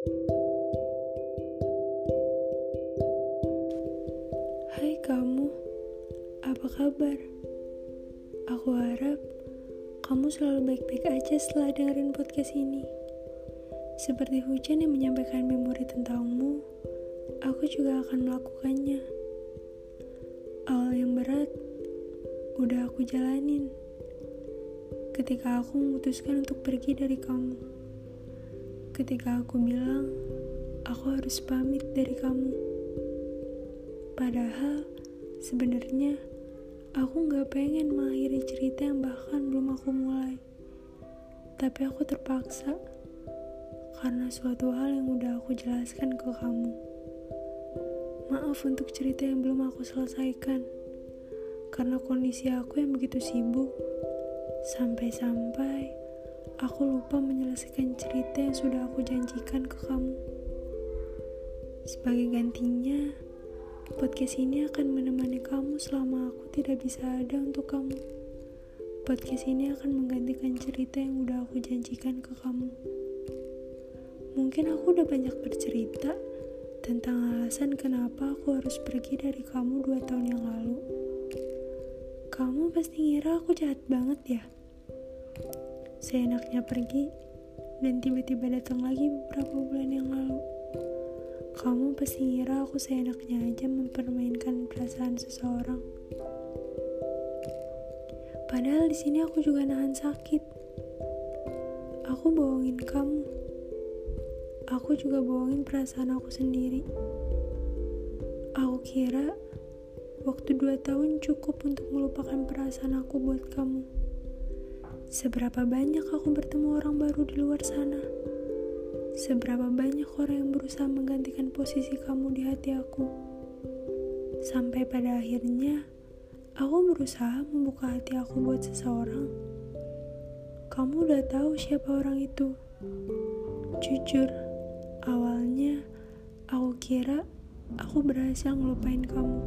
Hai kamu, apa kabar? Aku harap kamu selalu baik-baik aja setelah dengerin podcast ini. Seperti hujan yang menyampaikan memori tentangmu, aku juga akan melakukannya. Awal yang berat udah aku jalanin ketika aku memutuskan untuk pergi dari kamu. Ketika aku bilang, aku harus pamit dari kamu. Padahal, sebenarnya aku gak pengen mengakhiri cerita yang bahkan belum aku mulai. Tapi aku terpaksa, karena suatu hal yang udah aku jelaskan ke kamu. Maaf untuk cerita yang belum aku selesaikan, karena kondisi aku yang begitu sibuk Sampai-sampai aku lupa menyelesaikan cerita yang sudah aku janjikan ke kamu. Sebagai gantinya, podcast ini akan menemani kamu selama aku tidak bisa ada untuk kamu. Podcast ini akan menggantikan cerita yang udah aku janjikan ke kamu. Mungkin aku udah banyak bercerita tentang alasan kenapa aku harus pergi dari kamu dua tahun yang lalu. Kamu pasti ngira aku jahat banget ya. Seenaknya pergi, dan tiba-tiba datang lagi beberapa bulan yang lalu. Kamu pasti ngira aku seenaknya aja mempermainkan perasaan seseorang. Padahal di sini aku juga nahan sakit. Aku bohongin kamu. Aku juga bohongin perasaan aku sendiri. Aku kira Waktu dua tahun cukup untuk melupakan perasaan aku buat kamu. Seberapa banyak aku bertemu orang baru di luar sana? Seberapa banyak orang yang berusaha menggantikan posisi kamu di hati aku? Sampai pada akhirnya, aku berusaha membuka hati aku buat seseorang. Kamu udah tahu siapa orang itu. Jujur, awalnya aku kira aku berhasil ngelupain kamu.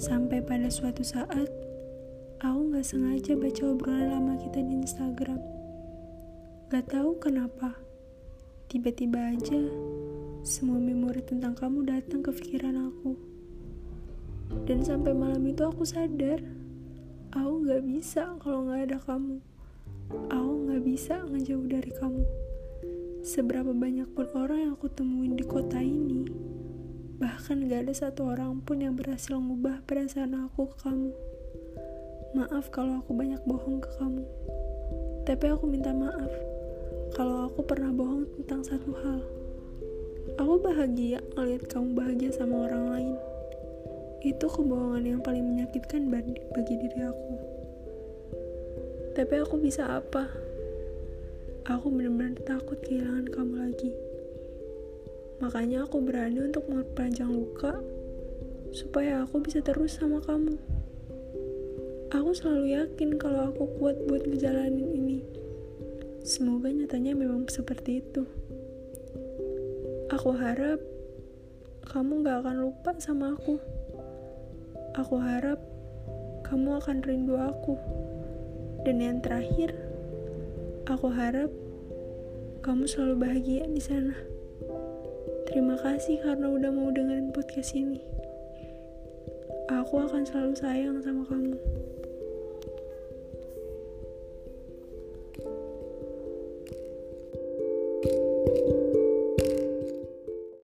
Sampai pada suatu saat, aku gak sengaja baca obrolan lama kita di Instagram. Gak tahu kenapa, tiba-tiba aja semua memori tentang kamu datang ke pikiran aku. Dan sampai malam itu aku sadar, aku gak bisa kalau gak ada kamu. Aku gak bisa ngejauh dari kamu. Seberapa banyak pun orang yang aku temuin di kota ini, Bahkan gak ada satu orang pun yang berhasil mengubah perasaan aku ke kamu. Maaf kalau aku banyak bohong ke kamu. Tapi aku minta maaf kalau aku pernah bohong tentang satu hal. Aku bahagia ngeliat kamu bahagia sama orang lain. Itu kebohongan yang paling menyakitkan bagi diri aku. Tapi aku bisa apa? Aku benar-benar takut kehilangan kamu lagi. Makanya aku berani untuk memperpanjang luka supaya aku bisa terus sama kamu. Aku selalu yakin kalau aku kuat buat ngejalanin ini. Semoga nyatanya memang seperti itu. Aku harap kamu gak akan lupa sama aku. Aku harap kamu akan rindu aku. Dan yang terakhir, aku harap kamu selalu bahagia di sana. Terima kasih karena udah mau dengerin podcast ini. Aku akan selalu sayang sama kamu.